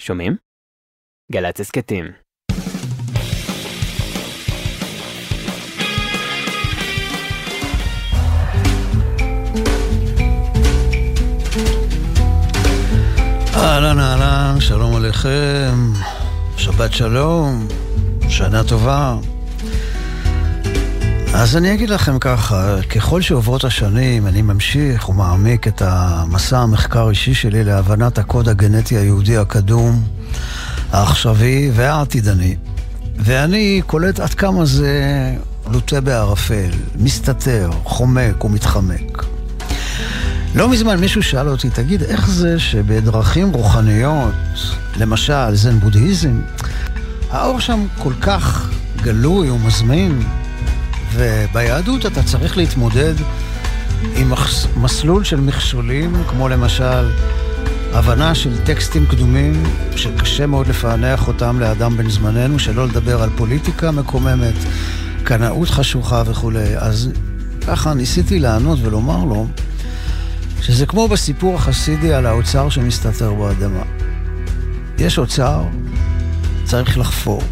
שומעים? גל"צ הסכתים. אהלן אהלן, שלום עליכם, שבת שלום, שנה טובה. אז אני אגיד לכם ככה, ככל שעוברות השנים, אני ממשיך ומעמיק את המסע המחקר אישי שלי להבנת הקוד הגנטי היהודי הקדום, העכשווי והעתידני. ואני קולט עד כמה זה לוטה בערפל, מסתתר, חומק ומתחמק. לא מזמן מישהו שאל אותי, תגיד, איך זה שבדרכים רוחניות, למשל זן בודהיזם, האור שם כל כך גלוי ומזמין, וביהדות אתה צריך להתמודד עם מסלול של מכשולים, כמו למשל הבנה של טקסטים קדומים, שקשה מאוד לפענח אותם לאדם בן זמננו, שלא לדבר על פוליטיקה מקוממת, קנאות חשוכה וכולי. אז ככה ניסיתי לענות ולומר לו, שזה כמו בסיפור החסידי על האוצר שמסתתר באדמה. יש אוצר, צריך לחפור.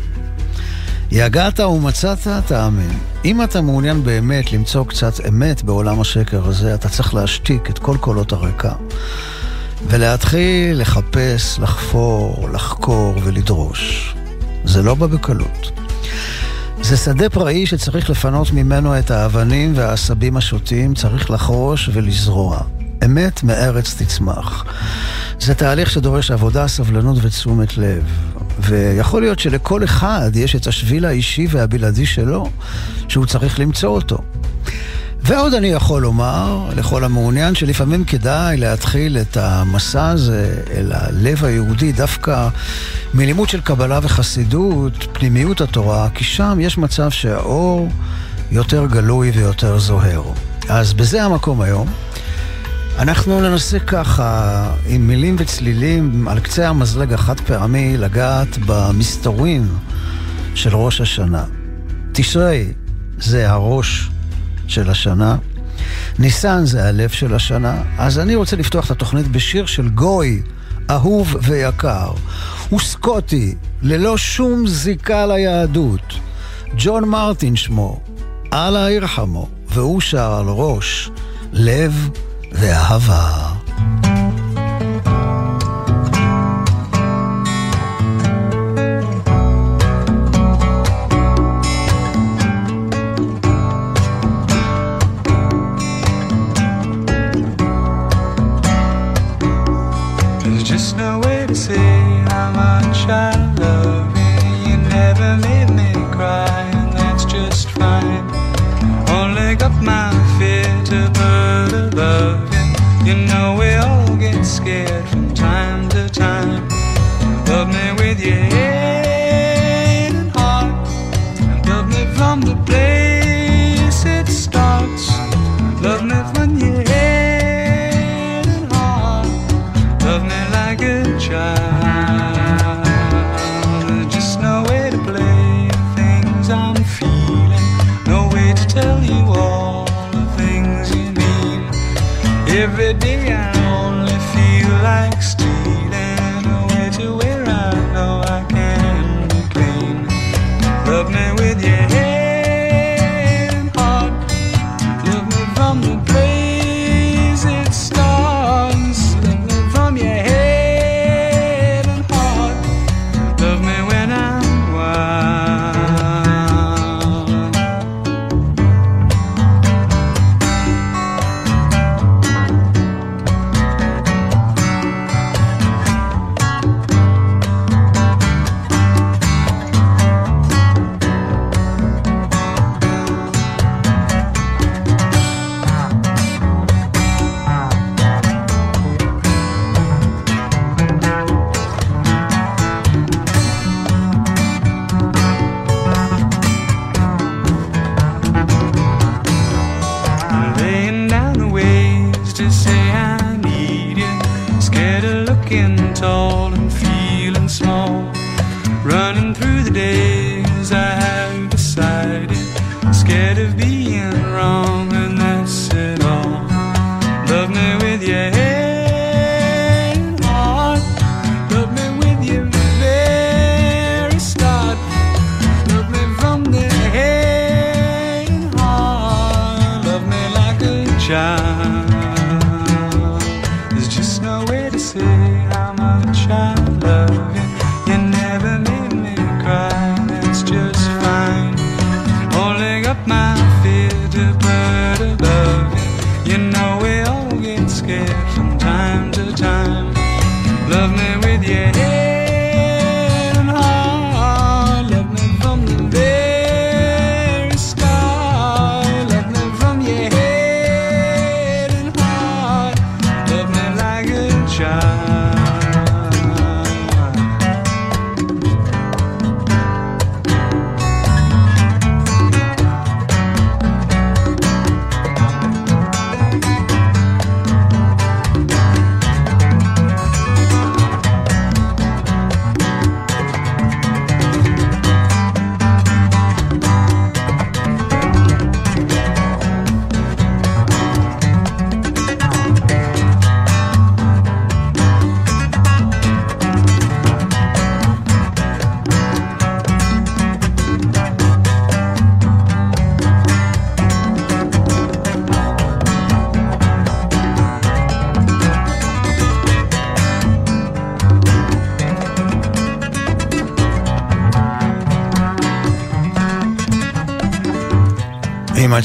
יגעת ומצאת, תאמין. אם אתה מעוניין באמת למצוא קצת אמת בעולם השקר הזה, אתה צריך להשתיק את כל קולות הרקע. ולהתחיל לחפש, לחפור, לחקור ולדרוש. זה לא בא בקלות. זה שדה פראי שצריך לפנות ממנו את האבנים והעשבים השוטים, צריך לחרוש ולזרוע. אמת מארץ תצמח. זה תהליך שדורש עבודה, סבלנות ותשומת לב. ויכול להיות שלכל אחד יש את השביל האישי והבלעדי שלו, שהוא צריך למצוא אותו. ועוד אני יכול לומר לכל המעוניין שלפעמים כדאי להתחיל את המסע הזה אל הלב היהודי דווקא מלימוד של קבלה וחסידות, פנימיות התורה, כי שם יש מצב שהאור יותר גלוי ויותר זוהר. אז בזה המקום היום. אנחנו ננסה ככה, עם מילים וצלילים, על קצה המזלג החד פעמי, לגעת במסתורים של ראש השנה. תשרי זה הראש של השנה, ניסן זה הלב של השנה, אז אני רוצה לפתוח את התוכנית בשיר של גוי, אהוב ויקר. הוא סקוטי, ללא שום זיקה ליהדות. ג'ון מרטין שמו, אללה ירחמו, והוא שר על ראש, לב ואהבה.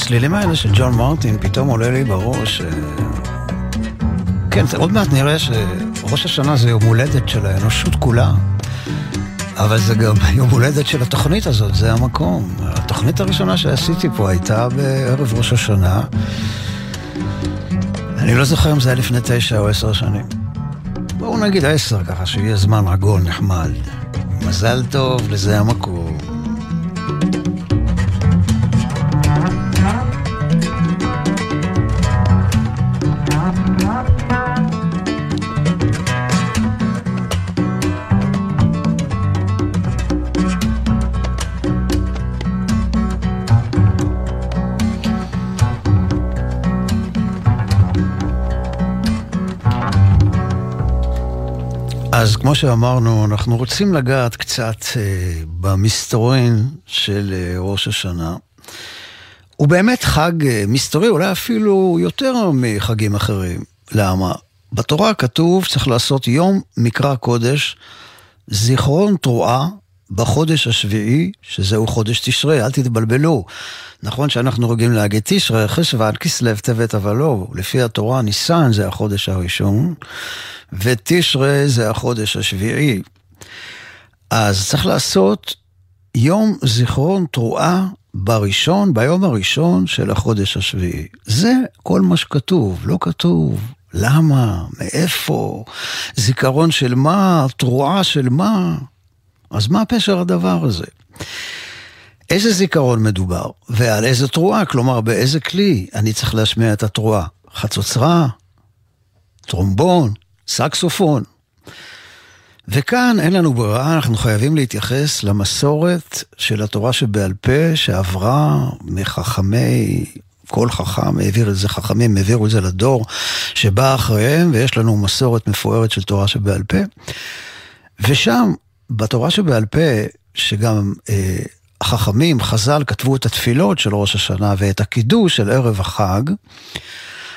הצלילים האלה של ג'ון מרטין, פתאום עולה לי בראש... אה, כן, עוד מעט נראה שראש השנה זה יום הולדת של האנושות כולה, אבל זה גם יום הולדת של התוכנית הזאת, זה המקום. התוכנית הראשונה שעשיתי פה הייתה בערב ראש השנה. אני לא זוכר אם זה היה לפני תשע או עשר שנים. בואו נגיד עשר, ככה שיהיה זמן עגול, נחמד. מזל טוב, לזה המקום. כמו שאמרנו, אנחנו רוצים לגעת קצת אה, במסתורין של אה, ראש השנה. הוא באמת חג אה, מסתורי, אולי אפילו יותר מחגים אחרים. למה? בתורה כתוב, צריך לעשות יום מקרא קודש, זיכרון תרועה בחודש השביעי, שזהו חודש תשרי, אל תתבלבלו. נכון שאנחנו רגילים להגיד תשרי, חשוון, כסלו, טבת, אבל לא, לפי התורה ניסן זה החודש הראשון, ותשרי זה החודש השביעי. אז צריך לעשות יום זיכרון תרועה בראשון, ביום הראשון של החודש השביעי. זה כל מה שכתוב, לא כתוב למה, מאיפה, זיכרון של מה, תרועה של מה. אז מה פשר הדבר הזה? איזה זיכרון מדובר, ועל איזה תרועה, כלומר באיזה כלי אני צריך להשמיע את התרועה? חצוצרה, טרומבון, סקסופון. וכאן אין לנו ברירה, אנחנו חייבים להתייחס למסורת של התורה שבעל פה שעברה מחכמי, כל חכם העביר את זה, חכמים העבירו את זה לדור שבא אחריהם, ויש לנו מסורת מפוארת של תורה שבעל פה. ושם, בתורה שבעל פה, שגם אה, החכמים, חז"ל, כתבו את התפילות של ראש השנה ואת הקידוש של ערב החג,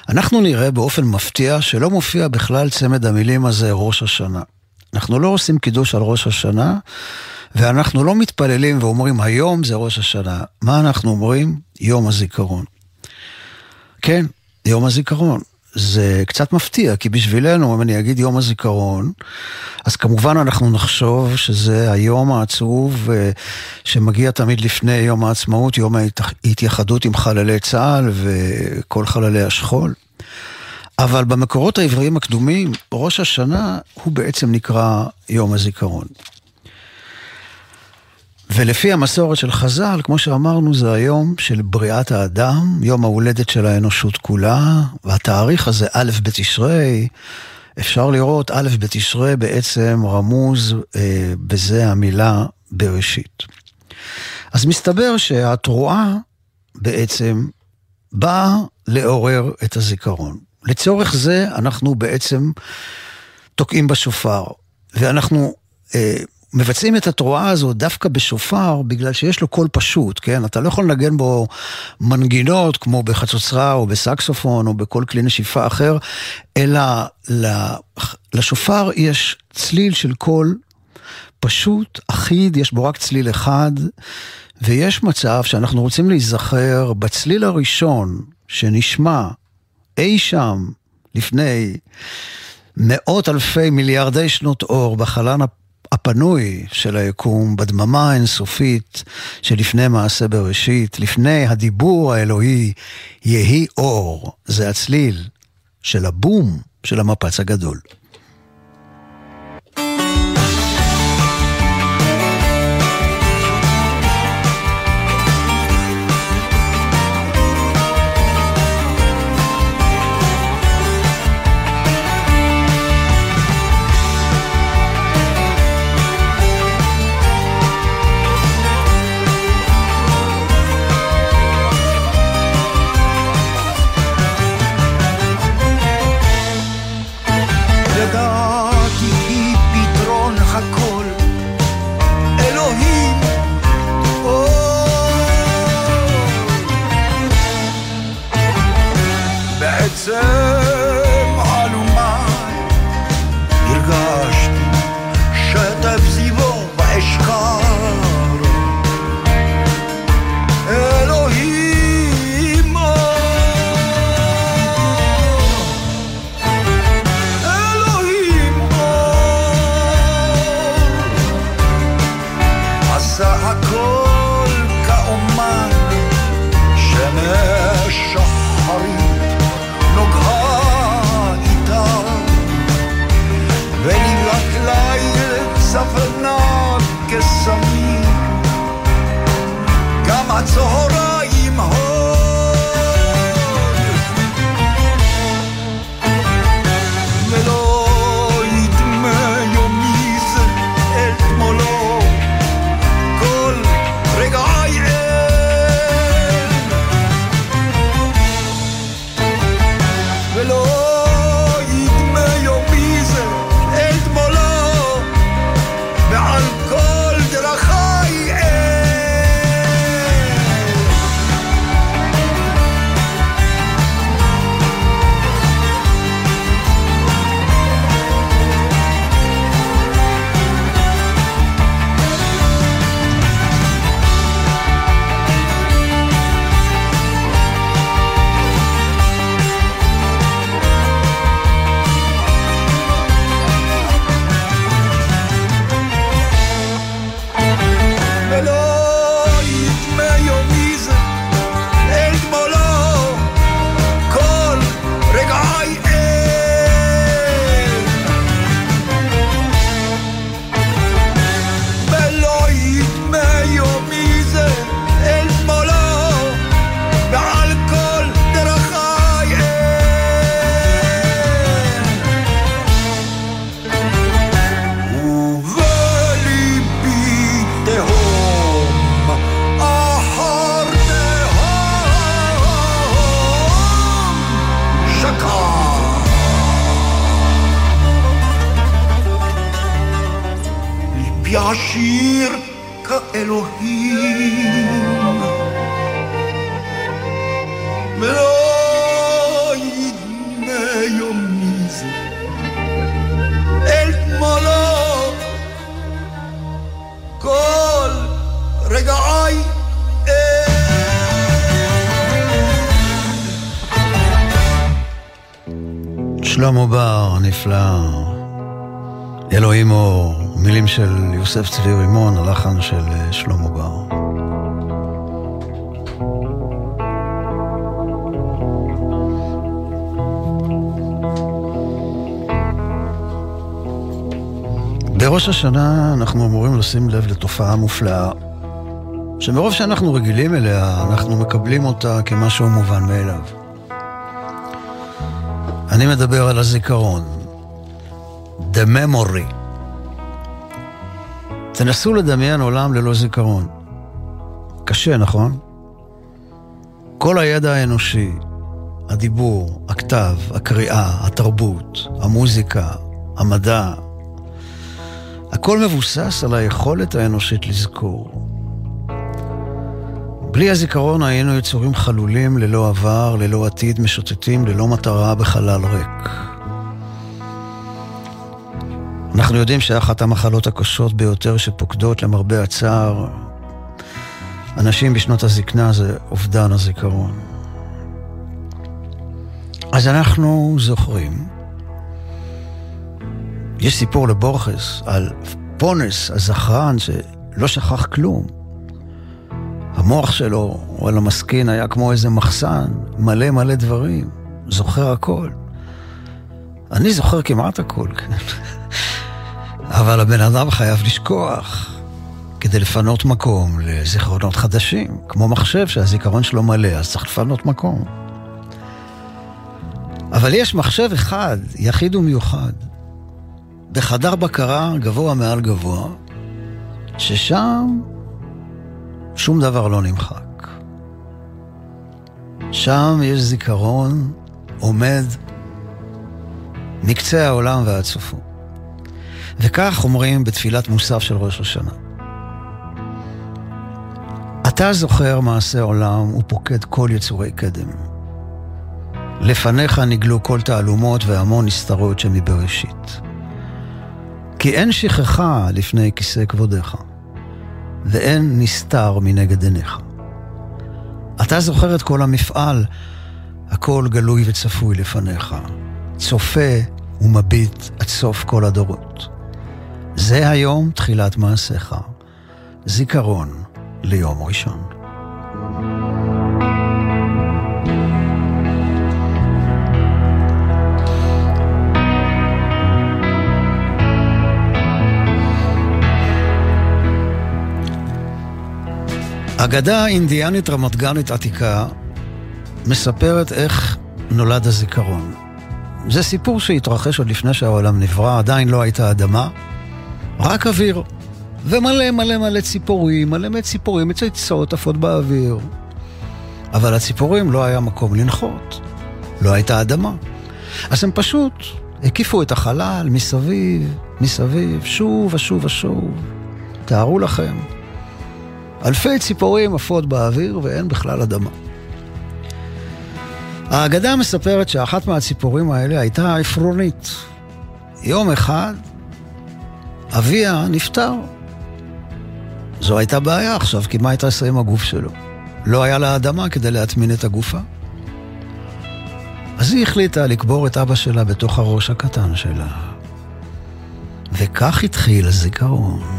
אנחנו נראה באופן מפתיע שלא מופיע בכלל צמד המילים הזה ראש השנה. אנחנו לא עושים קידוש על ראש השנה, ואנחנו לא מתפללים ואומרים היום זה ראש השנה. מה אנחנו אומרים? יום הזיכרון. כן, יום הזיכרון. זה קצת מפתיע, כי בשבילנו, אם אני אגיד יום הזיכרון, אז כמובן אנחנו נחשוב שזה היום העצוב אה, שמגיע תמיד לפני יום העצמאות, יום ההתייחדות עם חללי צה"ל וכל חללי השכול. אבל במקורות העבריים הקדומים, ראש השנה הוא בעצם נקרא יום הזיכרון. ולפי המסורת של חז"ל, כמו שאמרנו, זה היום של בריאת האדם, יום ההולדת של האנושות כולה, והתאריך הזה, א' בתשרי, אפשר לראות, א' בתשרי בעצם רמוז אה, בזה המילה בראשית. אז מסתבר שהתרועה בעצם באה לעורר את הזיכרון. לצורך זה אנחנו בעצם תוקעים בשופר, ואנחנו אה, מבצעים את התרועה הזו דווקא בשופר, בגלל שיש לו קול פשוט, כן? אתה לא יכול לנגן בו מנגינות כמו בחצוצרה או בסקסופון או בכל כלי נשיפה אחר, אלא לשופר יש צליל של קול פשוט, אחיד, יש בו רק צליל אחד, ויש מצב שאנחנו רוצים להיזכר בצליל הראשון שנשמע אי שם לפני מאות אלפי מיליארדי שנות אור בחלל הפנוי של היקום, בדממה האינסופית שלפני מעשה בראשית, לפני הדיבור האלוהי, יהי אור. זה הצליל של הבום של המפץ הגדול. של יוסף צבי רימון, הלחן של אה, שלמה בר. בראש השנה אנחנו אמורים לשים לב לתופעה מופלאה, שמרוב שאנחנו רגילים אליה, אנחנו מקבלים אותה כמשהו מובן מאליו. אני מדבר על הזיכרון, The Memory. תנסו לדמיין עולם ללא זיכרון. קשה, נכון? כל הידע האנושי, הדיבור, הכתב, הקריאה, התרבות, המוזיקה, המדע, הכל מבוסס על היכולת האנושית לזכור. בלי הזיכרון היינו יצורים חלולים, ללא עבר, ללא עתיד, משוטטים, ללא מטרה, בחלל ריק. אנחנו יודעים שאחת המחלות הקשות ביותר שפוקדות למרבה הצער אנשים בשנות הזקנה זה אובדן הזיכרון. אז אנחנו זוכרים, יש סיפור לבורכס על פונס, הזכרן, שלא שכח כלום. המוח שלו, על המסכין, היה כמו איזה מחסן, מלא מלא דברים, זוכר הכל. אני זוכר כמעט הכל, כן. אבל הבן אדם חייב לשכוח כדי לפנות מקום לזיכרונות חדשים, כמו מחשב שהזיכרון שלו מלא, אז צריך לפנות מקום. אבל יש מחשב אחד, יחיד ומיוחד, בחדר בקרה גבוה מעל גבוה, ששם שום דבר לא נמחק. שם יש זיכרון עומד מקצה העולם ועד סופו. וכך אומרים בתפילת מוסף של ראש השנה. אתה זוכר מעשה עולם ופוקד כל יצורי קדם. לפניך נגלו כל תעלומות והמון נסתרות שמבראשית. כי אין שכחה לפני כיסא כבודך, ואין נסתר מנגד עיניך. אתה זוכר את כל המפעל, הכל גלוי וצפוי לפניך, צופה ומביט עד סוף כל הדורות. זה היום תחילת מעשיך, זיכרון ליום ראשון. אגדה אינדיאנית רמת גנית עתיקה מספרת איך נולד הזיכרון. זה סיפור שהתרחש עוד לפני שהעולם נברא, עדיין לא הייתה אדמה, רק אוויר. ומלא מלא מלא ציפורים, מלא מלא ציפורים מצייצות עפות באוויר. אבל הציפורים לא היה מקום לנחות, לא הייתה אדמה. אז הם פשוט הקיפו את החלל מסביב, מסביב, שוב ושוב ושוב. תארו לכם, אלפי ציפורים עפות באוויר ואין בכלל אדמה. האגדה מספרת שאחת מהציפורים האלה הייתה עפרונית. יום אחד אביה נפטר. זו הייתה בעיה עכשיו, כי מה הייתה עושה עם הגוף שלו? לא היה לה אדמה כדי להטמין את הגופה. אז היא החליטה לקבור את אבא שלה בתוך הראש הקטן שלה. וכך התחיל הזיכרון.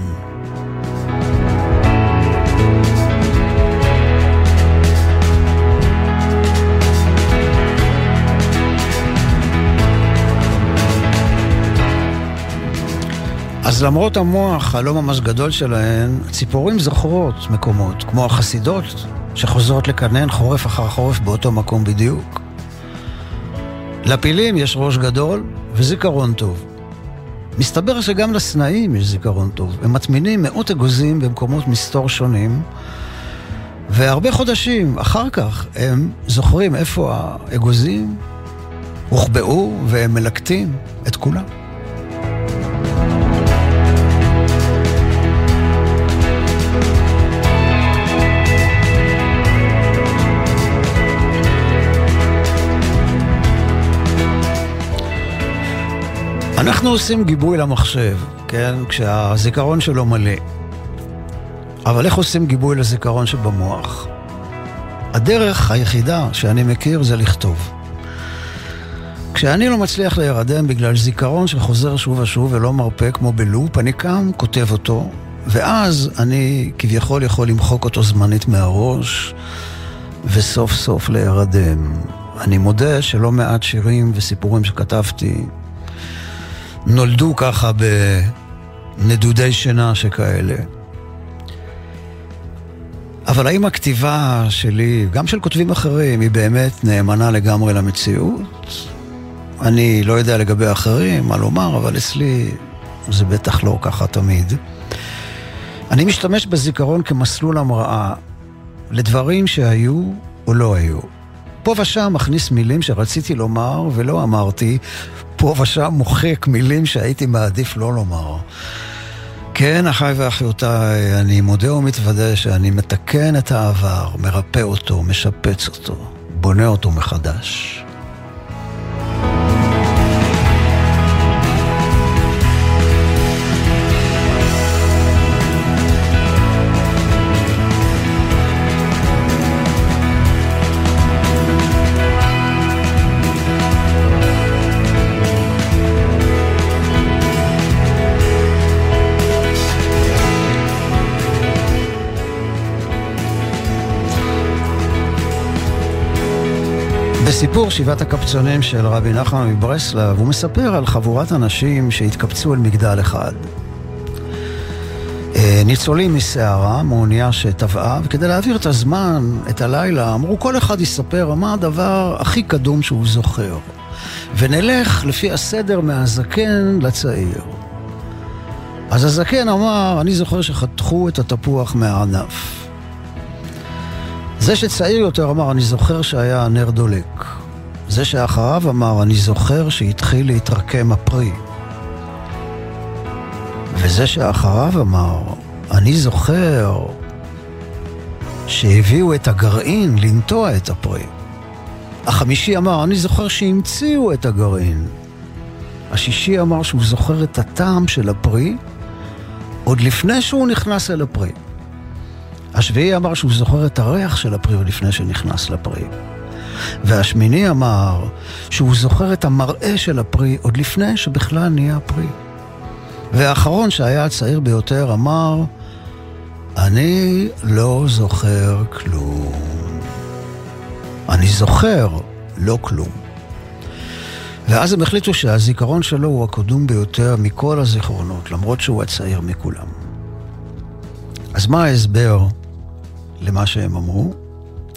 אז למרות המוח הלא ממש גדול שלהן, ציפורים זוכרות מקומות, כמו החסידות, שחוזרות לקנן חורף אחר חורף באותו מקום בדיוק. לפילים יש ראש גדול וזיכרון טוב. מסתבר שגם לסנאים יש זיכרון טוב. הם מטמינים מאות אגוזים במקומות מסתור שונים, והרבה חודשים אחר כך הם זוכרים איפה האגוזים הוחבאו והם מלקטים את כולם. אנחנו עושים גיבוי למחשב, כן? כשהזיכרון שלו מלא. אבל איך עושים גיבוי לזיכרון שבמוח? הדרך היחידה שאני מכיר זה לכתוב. כשאני לא מצליח להירדם בגלל זיכרון שחוזר שוב ושוב ולא מרפה כמו בלופ, אני קם, כותב אותו, ואז אני כביכול יכול למחוק אותו זמנית מהראש, וסוף סוף להירדם. אני מודה שלא מעט שירים וסיפורים שכתבתי נולדו ככה בנדודי שינה שכאלה. אבל האם הכתיבה שלי, גם של כותבים אחרים, היא באמת נאמנה לגמרי למציאות? אני לא יודע לגבי אחרים מה לומר, אבל אצלי זה בטח לא ככה תמיד. אני משתמש בזיכרון כמסלול המראה לדברים שהיו או לא היו. פה ושם מכניס מילים שרציתי לומר ולא אמרתי, פה ושם מוחק מילים שהייתי מעדיף לא לומר. כן, אחיי ואחיותיי, אני מודה ומתוודה שאני מתקן את העבר, מרפא אותו, משפץ אותו, בונה אותו מחדש. בסיפור שבעת הקפצונים של רבי נחמן מברסלב, הוא מספר על חבורת אנשים שהתקבצו אל מגדל אחד. אה, ניצולים מסערה, מאונייה שטבעה, וכדי להעביר את הזמן, את הלילה, אמרו כל אחד יספר מה הדבר הכי קדום שהוא זוכר. ונלך לפי הסדר מהזקן לצעיר. אז הזקן אמר, אני זוכר שחתכו את התפוח מהענף. זה שצעיר יותר אמר, אני זוכר שהיה נר דולק. זה שאחריו אמר, אני זוכר שהתחיל להתרקם הפרי. וזה שאחריו אמר, אני זוכר שהביאו את הגרעין לנטוע את הפרי. החמישי אמר, אני זוכר שהמציאו את הגרעין. השישי אמר שהוא זוכר את הטעם של הפרי עוד לפני שהוא נכנס אל הפרי. השביעי אמר שהוא זוכר את הריח של הפרי עוד לפני שנכנס לפרי. והשמיני אמר שהוא זוכר את המראה של הפרי עוד לפני שבכלל נהיה פרי. והאחרון, שהיה הצעיר ביותר, אמר, אני לא זוכר כלום. אני זוכר לא כלום. ואז הם החליטו שהזיכרון שלו הוא הקדום ביותר מכל הזיכרונות, למרות שהוא הצעיר מכולם. אז מה ההסבר למה שהם אמרו?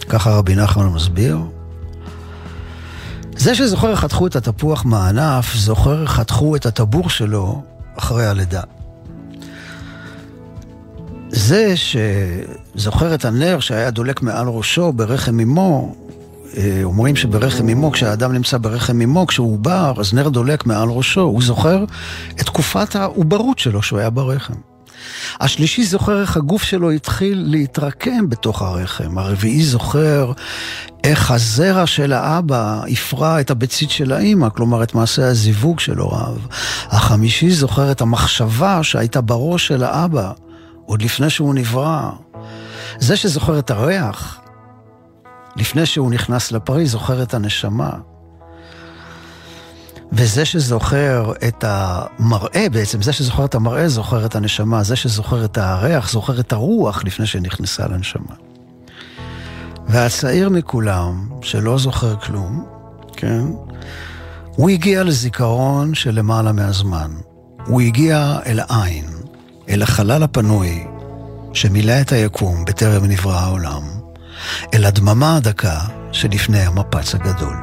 ככה רבי נחמן מסביר. זה שזוכר חתכו את התפוח מהענף, זוכר חתכו את הטבור שלו אחרי הלידה. זה שזוכר את הנר שהיה דולק מעל ראשו ברחם אמו, אה, אומרים שברחם אמו, כשהאדם נמצא ברחם אמו, כשהוא עובר, אז נר דולק מעל ראשו, הוא זוכר את תקופת העוברות שלו, שהוא היה ברחם. השלישי זוכר איך הגוף שלו התחיל להתרקם בתוך הרחם. הרביעי זוכר איך הזרע של האבא הפרה את הביצית של האימא, כלומר את מעשה הזיווג של הוריו. החמישי זוכר את המחשבה שהייתה בראש של האבא, עוד לפני שהוא נברא. זה שזוכר את הריח, לפני שהוא נכנס לפרי, זוכר את הנשמה. וזה שזוכר את המראה, בעצם זה שזוכר את המראה זוכר את הנשמה, זה שזוכר את הריח זוכר את הרוח לפני שנכנסה לנשמה. והצעיר מכולם, שלא זוכר כלום, כן? הוא הגיע לזיכרון של למעלה מהזמן. הוא הגיע אל העין, אל החלל הפנוי, שמילא את היקום בטרם נברא העולם, אל הדממה הדקה שלפני המפץ הגדול.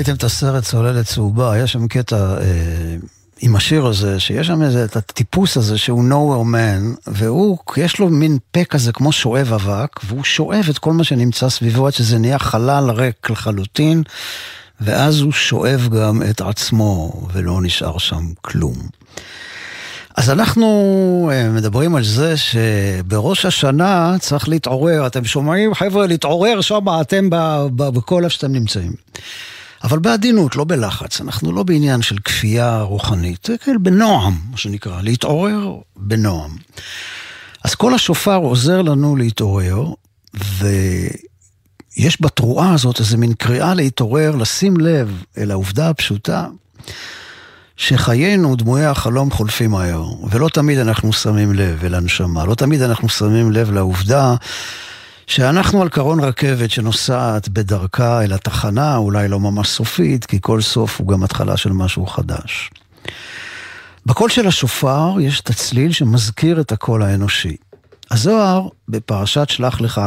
ראיתם את הסרט צוללת צהובה, היה שם קטע אה, עם השיר הזה, שיש שם איזה, את הטיפוס הזה שהוא nowhere man, והוא, יש לו מין פה כזה כמו שואב אבק, והוא שואב את כל מה שנמצא סביבו עד שזה נהיה חלל ריק לחלוטין, ואז הוא שואב גם את עצמו, ולא נשאר שם כלום. אז אנחנו אה, מדברים על זה שבראש השנה צריך להתעורר, אתם שומעים חבר'ה, להתעורר שם אתם בכל איפה שאתם נמצאים. אבל בעדינות, לא בלחץ, אנחנו לא בעניין של כפייה רוחנית, זה כאילו בנועם, מה שנקרא, להתעורר בנועם. אז כל השופר עוזר לנו להתעורר, ויש בתרועה הזאת איזה מין קריאה להתעורר, לשים לב אל העובדה הפשוטה שחיינו, דמויי החלום, חולפים מהר, ולא תמיד אנחנו שמים לב אל הנשמה, לא תמיד אנחנו שמים לב לעובדה שאנחנו על קרון רכבת שנוסעת בדרכה אל התחנה, אולי לא ממש סופית, כי כל סוף הוא גם התחלה של משהו חדש. בקול של השופר יש את הצליל שמזכיר את הקול האנושי. הזוהר, בפרשת שלח לך,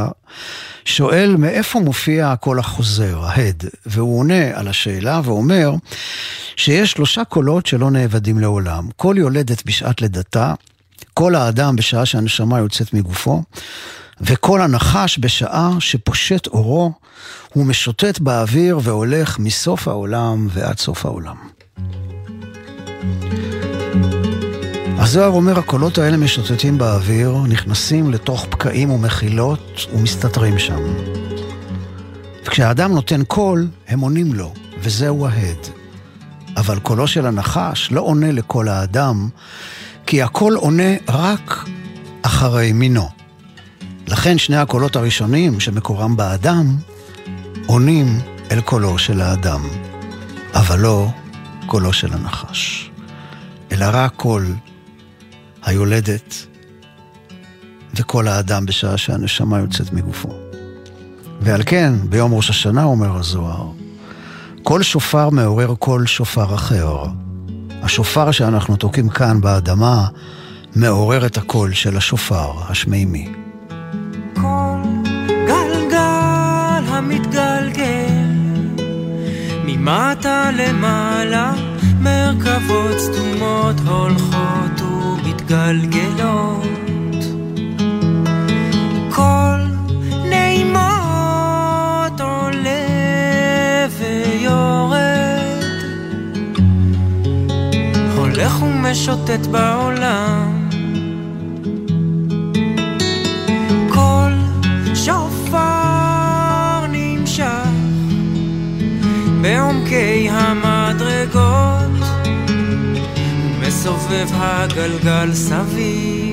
שואל מאיפה מופיע הקול החוזר, ההד, והוא עונה על השאלה ואומר שיש שלושה קולות שלא נאבדים לעולם. קול יולדת בשעת לידתה, קול האדם בשעה שהנשמה יוצאת מגופו, וקול הנחש בשעה שפושט אורו, הוא משוטט באוויר והולך מסוף העולם ועד סוף העולם. הזוהר אומר, הקולות האלה משוטטים באוויר, נכנסים לתוך פקעים ומחילות ומסתתרים שם. וכשהאדם נותן קול, הם עונים לו, וזהו ההד. אבל קולו של הנחש לא עונה לקול האדם, כי הקול עונה רק אחרי מינו. לכן שני הקולות הראשונים, שמקורם באדם, עונים אל קולו של האדם, אבל לא קולו של הנחש, אלא רק קול היולדת וקול האדם בשעה שהנשמה יוצאת מגופו. ועל כן, ביום ראש השנה, אומר הזוהר, כל שופר מעורר כל שופר אחר. השופר שאנחנו תוקעים כאן באדמה מעורר את הקול של השופר השמימי. המתגלגל. ממטה למעלה מרכבות סתומות הולכות ומתגלגלות. כל נעימות עולה ויורד. הולך ומשוטט בעולם בעומקי המדרגות ומסובב הגלגל סביב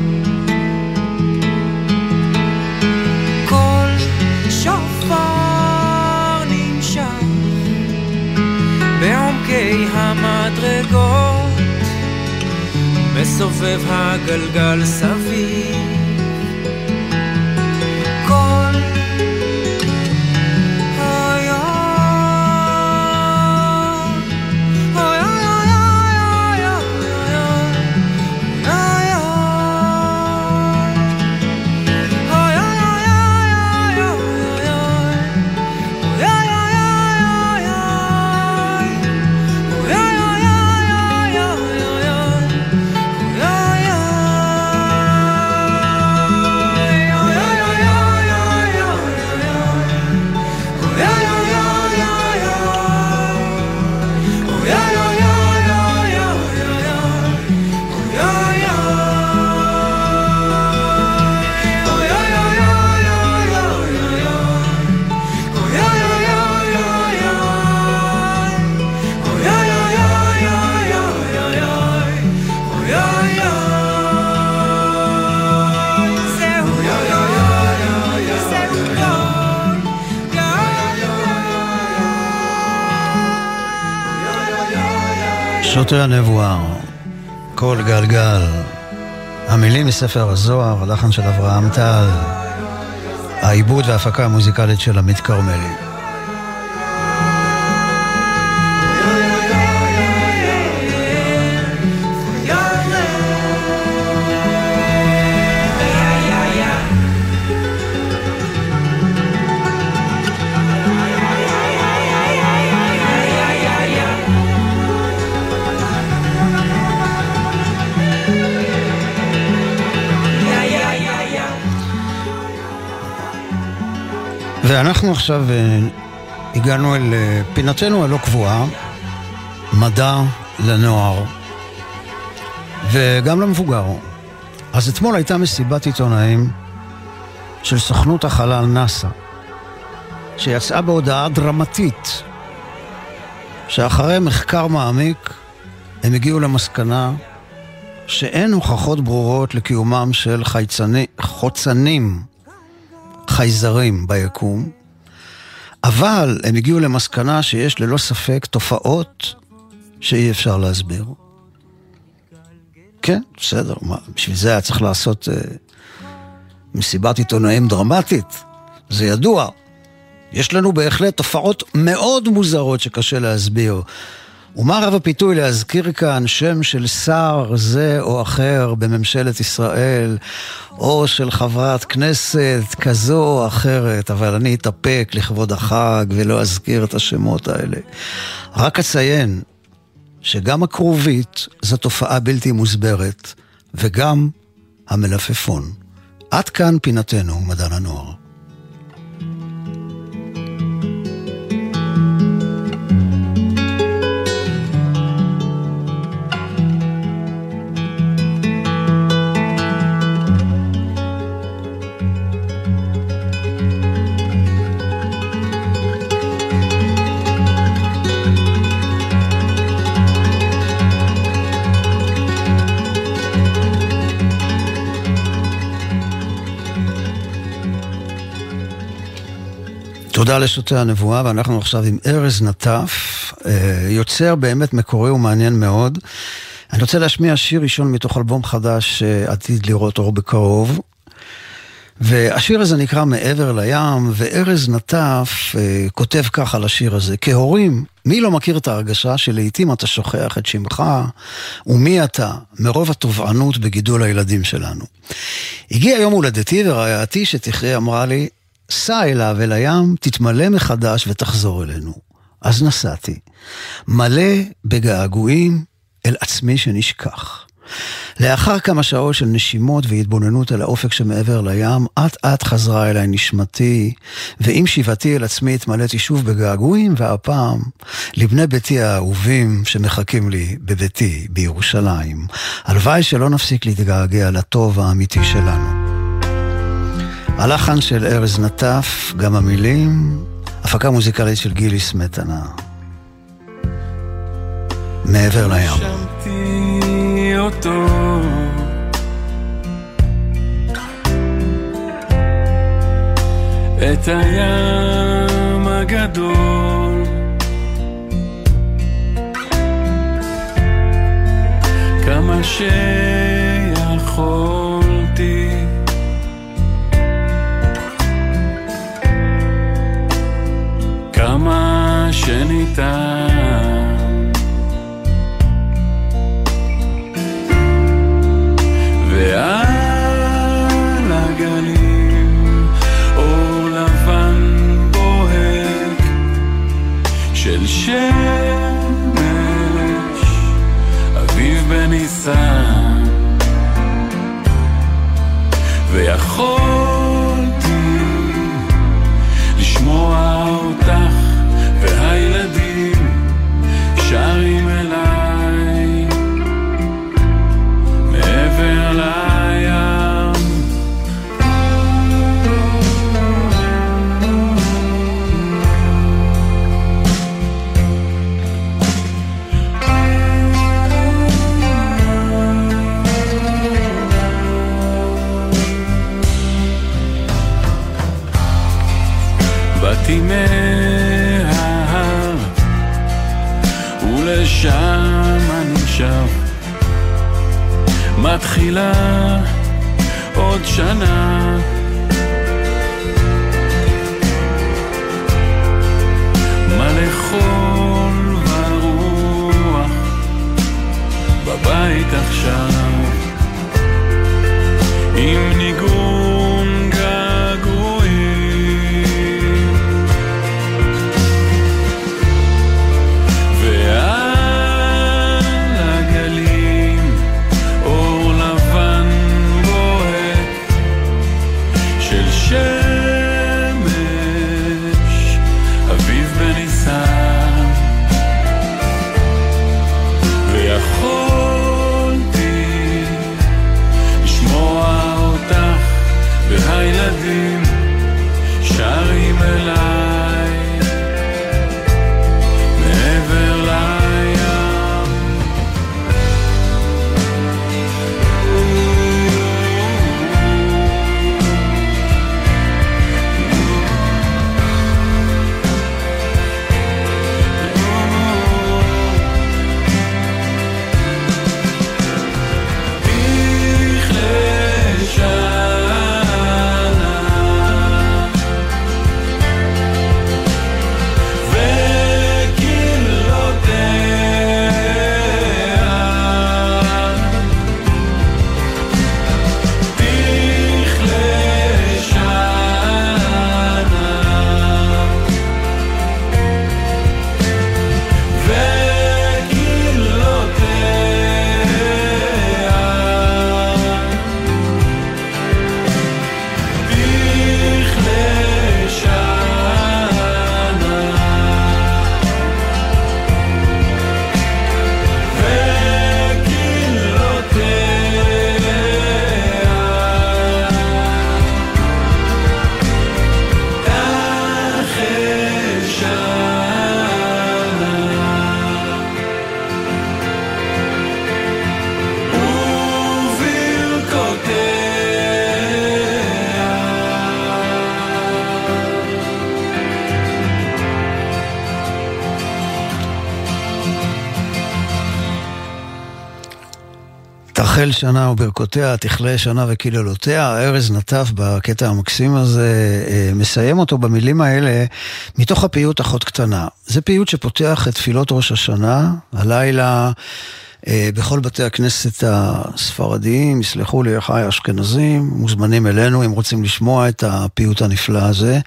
מסובב הגלגל סביב. שוטרי הנבואה, כל גלגל. המילים מספר הזוהר, הלחן של אברהם טל, העיבוד וההפקה המוזיקלית של עמית כרמלי. ואנחנו עכשיו אה, הגענו אל אה, פינתנו הלא קבועה, מדע לנוער, וגם למבוגר. אז אתמול הייתה מסיבת עיתונאים של סוכנות החלל נאס"א, שיצאה בהודעה דרמטית, שאחרי מחקר מעמיק הם הגיעו למסקנה שאין הוכחות ברורות לקיומם של חייצני, חוצנים חייזרים ביקום, אבל הם הגיעו למסקנה שיש ללא ספק תופעות שאי אפשר להסביר. כן, בסדר, מה, בשביל זה היה צריך לעשות אה, מסיבת עיתונאים דרמטית, זה ידוע. יש לנו בהחלט תופעות מאוד מוזרות שקשה להסביר. ומה רב הפיתוי להזכיר כאן שם של שר זה או אחר בממשלת ישראל, או של חברת כנסת כזו או אחרת, אבל אני אתאפק לכבוד החג ולא אזכיר את השמות האלה. רק אציין שגם הכרובית זו תופעה בלתי מוסברת, וגם המלפפון. עד כאן פינתנו, מדען הנוער. תודה לשוטי הנבואה, ואנחנו עכשיו עם ארז נטף, אה, יוצר באמת מקורי ומעניין מאוד. אני רוצה להשמיע שיר ראשון מתוך אלבום חדש שעתיד לראות אור בקרוב. והשיר הזה נקרא מעבר לים, וארז נטף אה, כותב כך על השיר הזה: כהורים, מי לא מכיר את ההרגשה שלעיתים אתה שוכח את שמך ומי אתה מרוב התובענות בגידול הילדים שלנו. הגיע יום הולדתי ורעייתי שתחיה אמרה לי, סע אליו, אל הים, תתמלא מחדש ותחזור אלינו. אז נסעתי, מלא בגעגועים אל עצמי שנשכח. לאחר כמה שעות של נשימות והתבוננות אל האופק שמעבר לים, אט אט חזרה אליי נשמתי, ועם שיבתי אל עצמי התמלאתי שוב בגעגועים, והפעם לבני ביתי האהובים שמחכים לי בביתי בירושלים. הלוואי שלא נפסיק להתגעגע לטוב האמיתי שלנו. הלחן של ארז נטף, גם המילים, הפקה מוזיקלית של גילי סמטנה. מעבר לים. את הים הגדול תחל שנה וברכותיה, תכלה שנה וקללותיה. ארז נטף בקטע המקסים הזה אה, מסיים אותו במילים האלה מתוך הפיוט אחות קטנה. זה פיוט שפותח את תפילות ראש השנה, הלילה אה, בכל בתי הכנסת הספרדיים, יסלחו לי אחיי האשכנזים, מוזמנים אלינו אם רוצים לשמוע את הפיוט הנפלא הזה.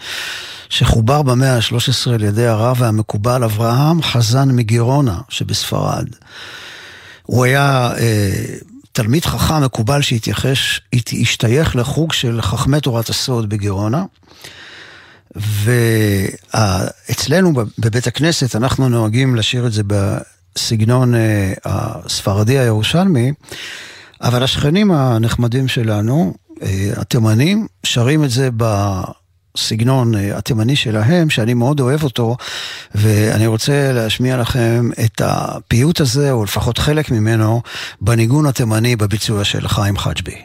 שחובר במאה ה-13 על ידי הרב והמקובל אברהם חזן מגירונה שבספרד. הוא היה אה, תלמיד חכם מקובל שהשתייך לחוג של חכמי תורת הסוד בגירונה. ואצלנו בבית הכנסת אנחנו נוהגים לשיר את זה בסגנון אה, הספרדי הירושלמי, אבל השכנים הנחמדים שלנו, אה, התימנים, שרים את זה בסגנון אה, התימני שלהם, שאני מאוד אוהב אותו, ואני רוצה להשמיע לכם את הפיוט הזה, או לפחות חלק ממנו, בניגון התימני בביצוע של חיים חג'בי.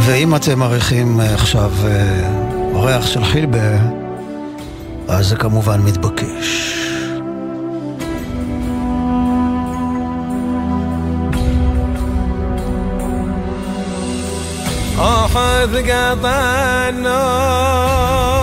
ואם אתם מעריכים אה, עכשיו אה, ריח של חילבה, אז זה כמובן מתבקש. خذ قضى النوم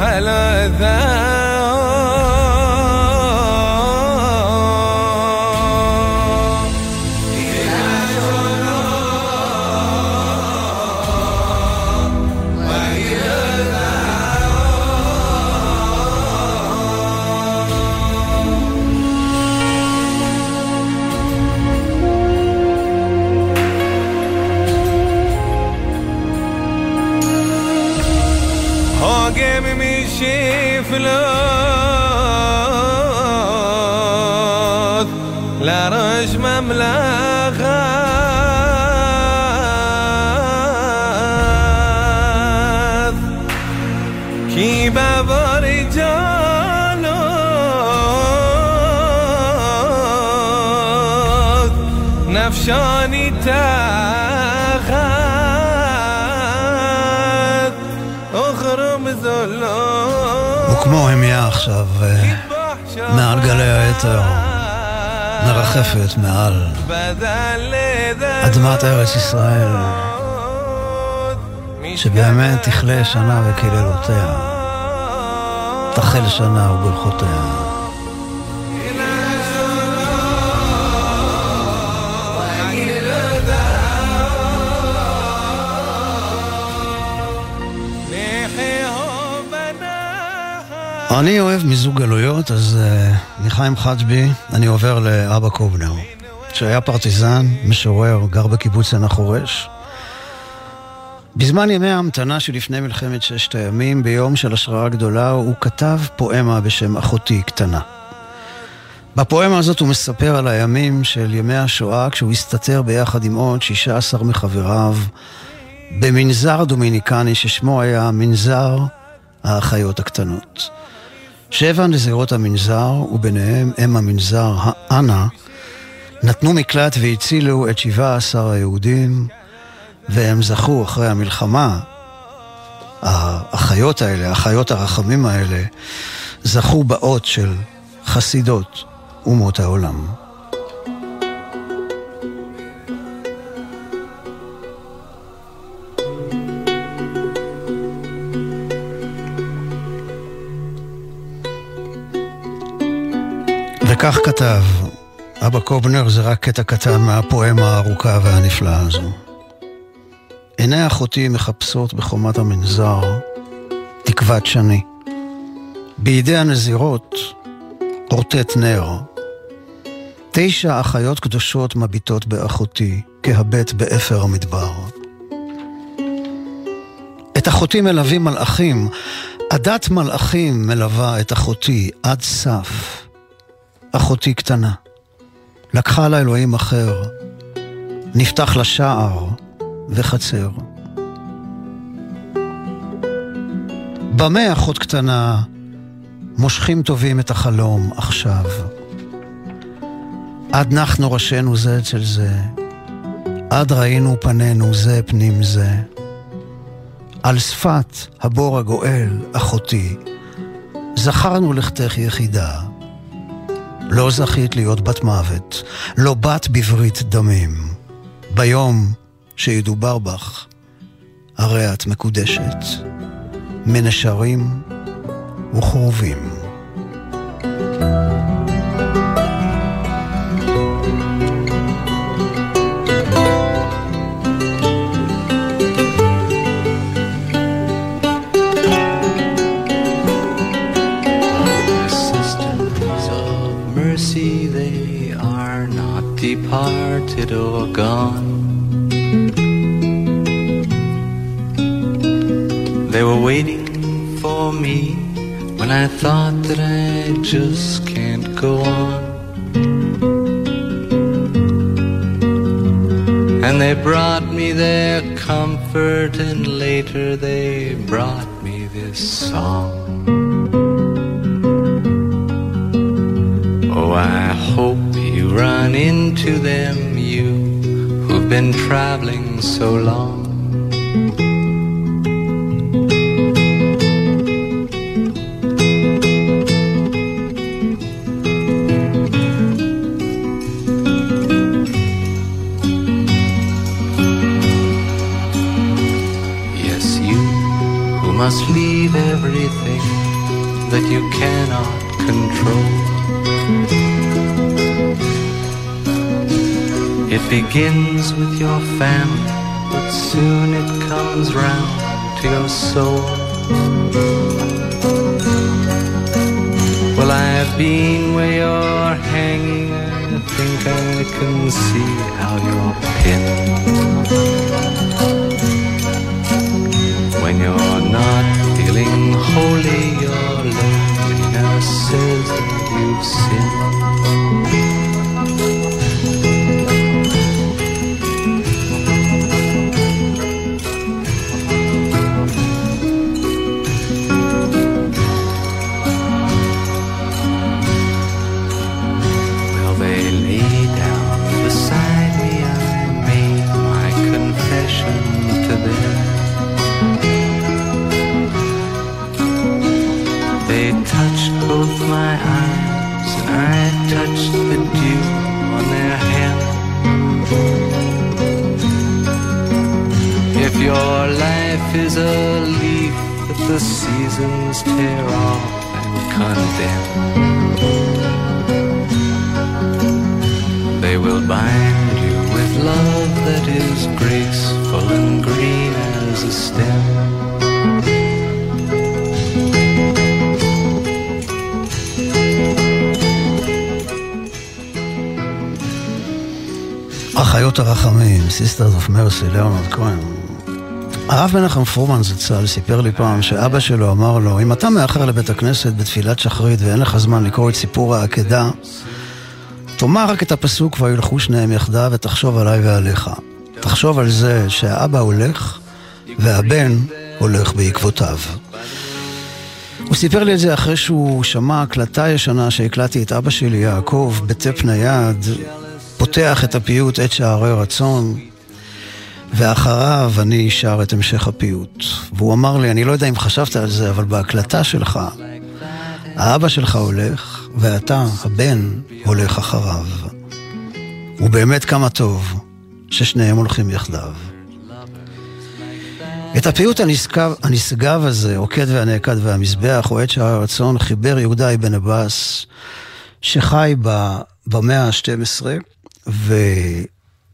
على ذا לישון איתך את אוכרום זולות וכמו המיה עכשיו אה, מעל גלי היתר מרחפת מעל אדמת ארץ ישראל שבאמת תכלה שנה וקללותיה תחל שנה וברכותיה. אני אוהב מיזוג גלויות, אז uh, מחיים חג'בי אני עובר לאבא קובנר, שהיה פרטיזן, משורר, גר בקיבוץ עין החורש. בזמן ימי ההמתנה שלפני מלחמת ששת הימים, ביום של השראה גדולה, הוא כתב פואמה בשם אחותי קטנה. בפואמה הזאת הוא מספר על הימים של ימי השואה, כשהוא הסתתר ביחד עם עוד 16 מחבריו במנזר דומיניקני ששמו היה מנזר האחיות הקטנות. שבע נזירות המנזר, וביניהם אם המנזר, האנה, נתנו מקלט והצילו את שבעה עשר היהודים, והם זכו אחרי המלחמה, האחיות האלה, האחיות הרחמים האלה, זכו באות של חסידות אומות העולם. וכך כתב, אבא קובנר זה רק קטע קטן מהפואמה הארוכה והנפלאה הזו. עיני אחותי מחפשות בחומת המנזר תקוות שני. בידי הנזירות רוטט נר. תשע אחיות קדושות מביטות באחותי, כהבט באפר המדבר. את אחותי מלווים מלאכים, עדת מלאכים מלווה את אחותי עד סף. אחותי קטנה. לקחה לה אלוהים אחר, נפתח לה שער וחצר. במה אחות קטנה מושכים טובים את החלום עכשיו? עד נחנו ראשינו זה אצל זה, עד ראינו פנינו זה פנים זה. על שפת הבור הגואל, אחותי, זכרנו לכתך יחידה. לא זכית להיות בת מוות, לא בת בברית דמים. ביום שידובר בך, הרי את מקודשת, מנשרים וכרובים. Sisters departed or gone. They were waiting for me when I thought that I just can't go on. And they brought me their comfort, and later they brought me this song. Oh, I hope you run into them, you who've been traveling so long. Yes, you who must leave everything that you cannot control. It begins with your family, but soon it comes round to your soul. Well, I've been where you're hanging, I think I can see how you're pinned. When you're not feeling holy, your loneliness says that you've sinned. life is a leaf that the seasons tear off and condemn, they will bind you with love that is graceful and green as a stem. אחיות הרחמים, Sisters of Mercy, ליאונרד כהן. הרב מנחם פרומן זצ"ל סיפר לי פעם שאבא שלו אמר לו, אם אתה מאחר לבית הכנסת בתפילת שחרית ואין לך זמן לקרוא את סיפור העקדה, תאמר רק את הפסוק וילכו שניהם יחדיו ותחשוב עליי ועליך. תחשוב על זה שהאבא הולך והבן הולך בעקבותיו. הוא סיפר לי את זה אחרי שהוא שמע הקלטה ישנה שהקלטתי את אבא שלי, יעקב, בטפ נייד, פותח את הפיוט עת שערי רצון, ואחריו אני שר את המשך הפיוט. והוא אמר לי, אני לא יודע אם חשבת על זה, אבל בהקלטה שלך, האבא שלך הולך, ואתה, הבן, הולך אחריו. ובאמת כמה טוב ששניהם הולכים יחדיו. את הפיוט הנשגב, הנשגב הזה, עוקד והנעקד והמזבח, או עת שערי הרצון, חיבר יהודה אבן עבאס, שחי במאה ה-12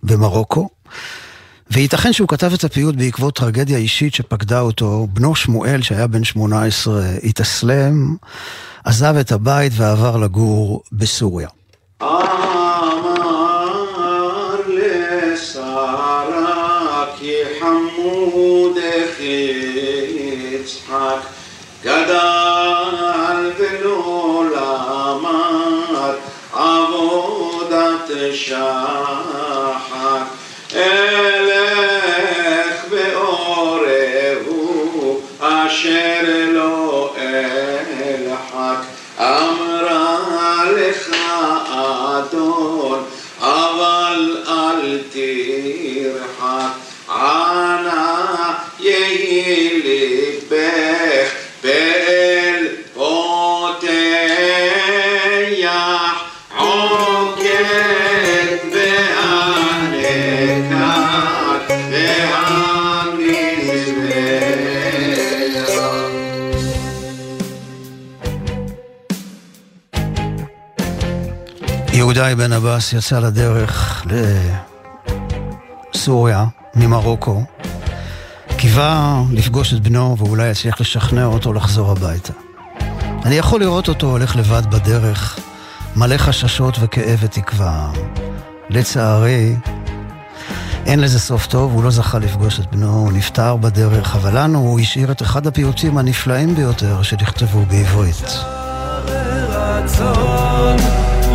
במרוקו. וייתכן שהוא כתב את הפיוט בעקבות טרגדיה אישית שפקדה אותו. בנו שמואל, שהיה בן 18, התאסלם, עזב את הבית ועבר לגור בסוריה. גדל ולא יהודה אבן עבאס יצא לדרך לסוריה ממרוקו. קיווה לפגוש את בנו ואולי יצליח לשכנע אותו לחזור הביתה. אני יכול לראות אותו הולך לבד בדרך, מלא חששות וכאב ותקווה. לצערי, אין לזה סוף טוב, הוא לא זכה לפגוש את בנו, הוא נפטר בדרך, אבל לנו הוא השאיר את אחד הפיוטים הנפלאים ביותר שנכתבו בעברית.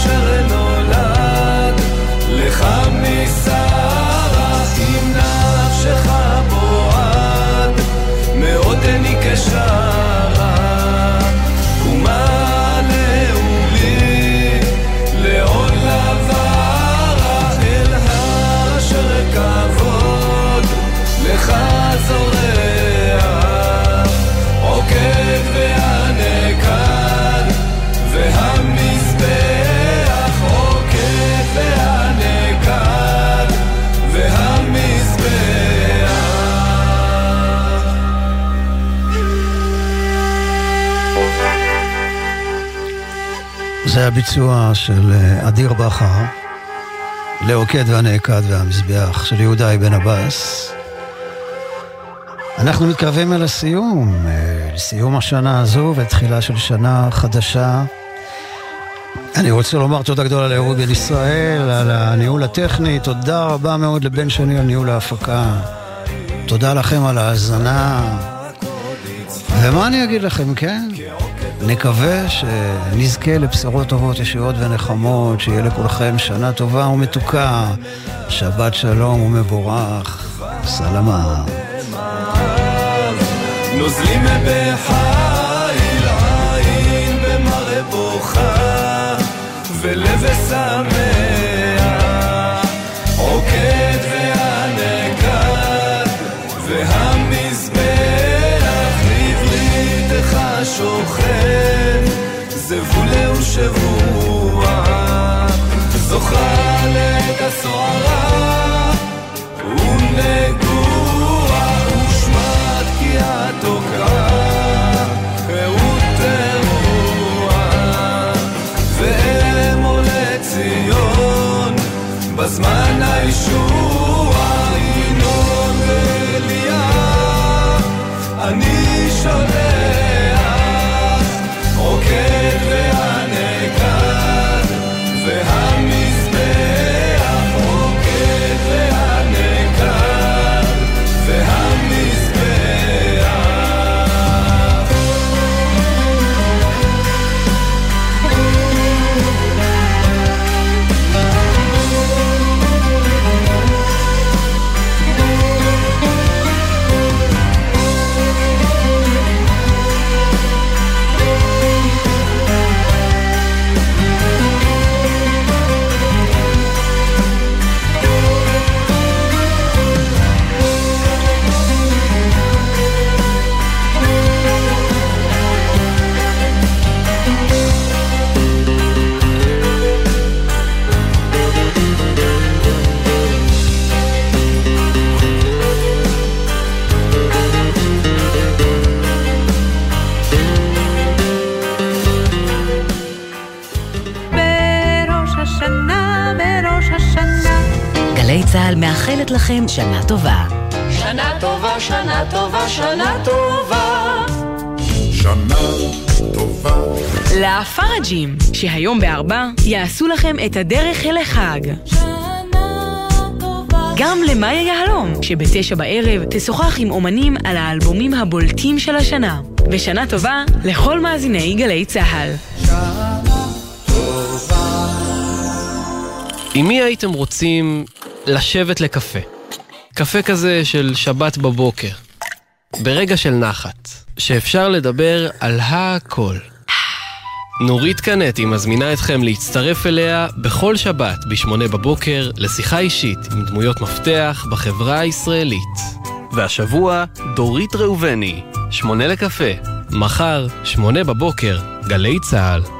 אשר נולד, לך משרה, אם נפשך בועד, מעודני כשרה, זה הביצוע של אה, אדיר בכר, לעוקד והנעקד והמזבח של יהודה אבן עבאס. אנחנו מתקרבים אל הסיום, אה, לסיום השנה הזו ותחילה של שנה חדשה. אני רוצה לומר תודה גדולה לאהוד בן ישראל על הניהול הטכני, תודה רבה מאוד לבן שני על ניהול ההפקה. תודה לכם על ההאזנה. ומה אני אגיד לכם, כן? נקווה שנזכה לבשורות טובות, ישועות ונחמות, שיהיה לכולכם שנה טובה ומתוקה, שבת שלום ומבורך, סלמה. נוזלים בחיל עין במראה בוכה ולב שמח עוקד והנגד והמזבח שוכן זבולה ושבוע זוכה לעת הסוערה ונגוע ושמט כי התוקעה בזמן הישוע ינון ואליה אני שולח עוקד והנגד לפראג'ים, שהיום בארבע יעשו לכם את הדרך אל החג. גם למאיה יהלום, שבתשע בערב תשוחח עם אומנים על האלבומים הבולטים של השנה. ושנה טובה לכל מאזיני גלי צה"ל. עם מי הייתם רוצים לשבת לקפה? קפה כזה של שבת בבוקר. ברגע של נחת, שאפשר לדבר על הכל. נורית קנטי מזמינה אתכם להצטרף אליה בכל שבת בשמונה בבוקר לשיחה אישית עם דמויות מפתח בחברה הישראלית. והשבוע, דורית ראובני, שמונה לקפה. מחר, שמונה בבוקר, גלי צה"ל.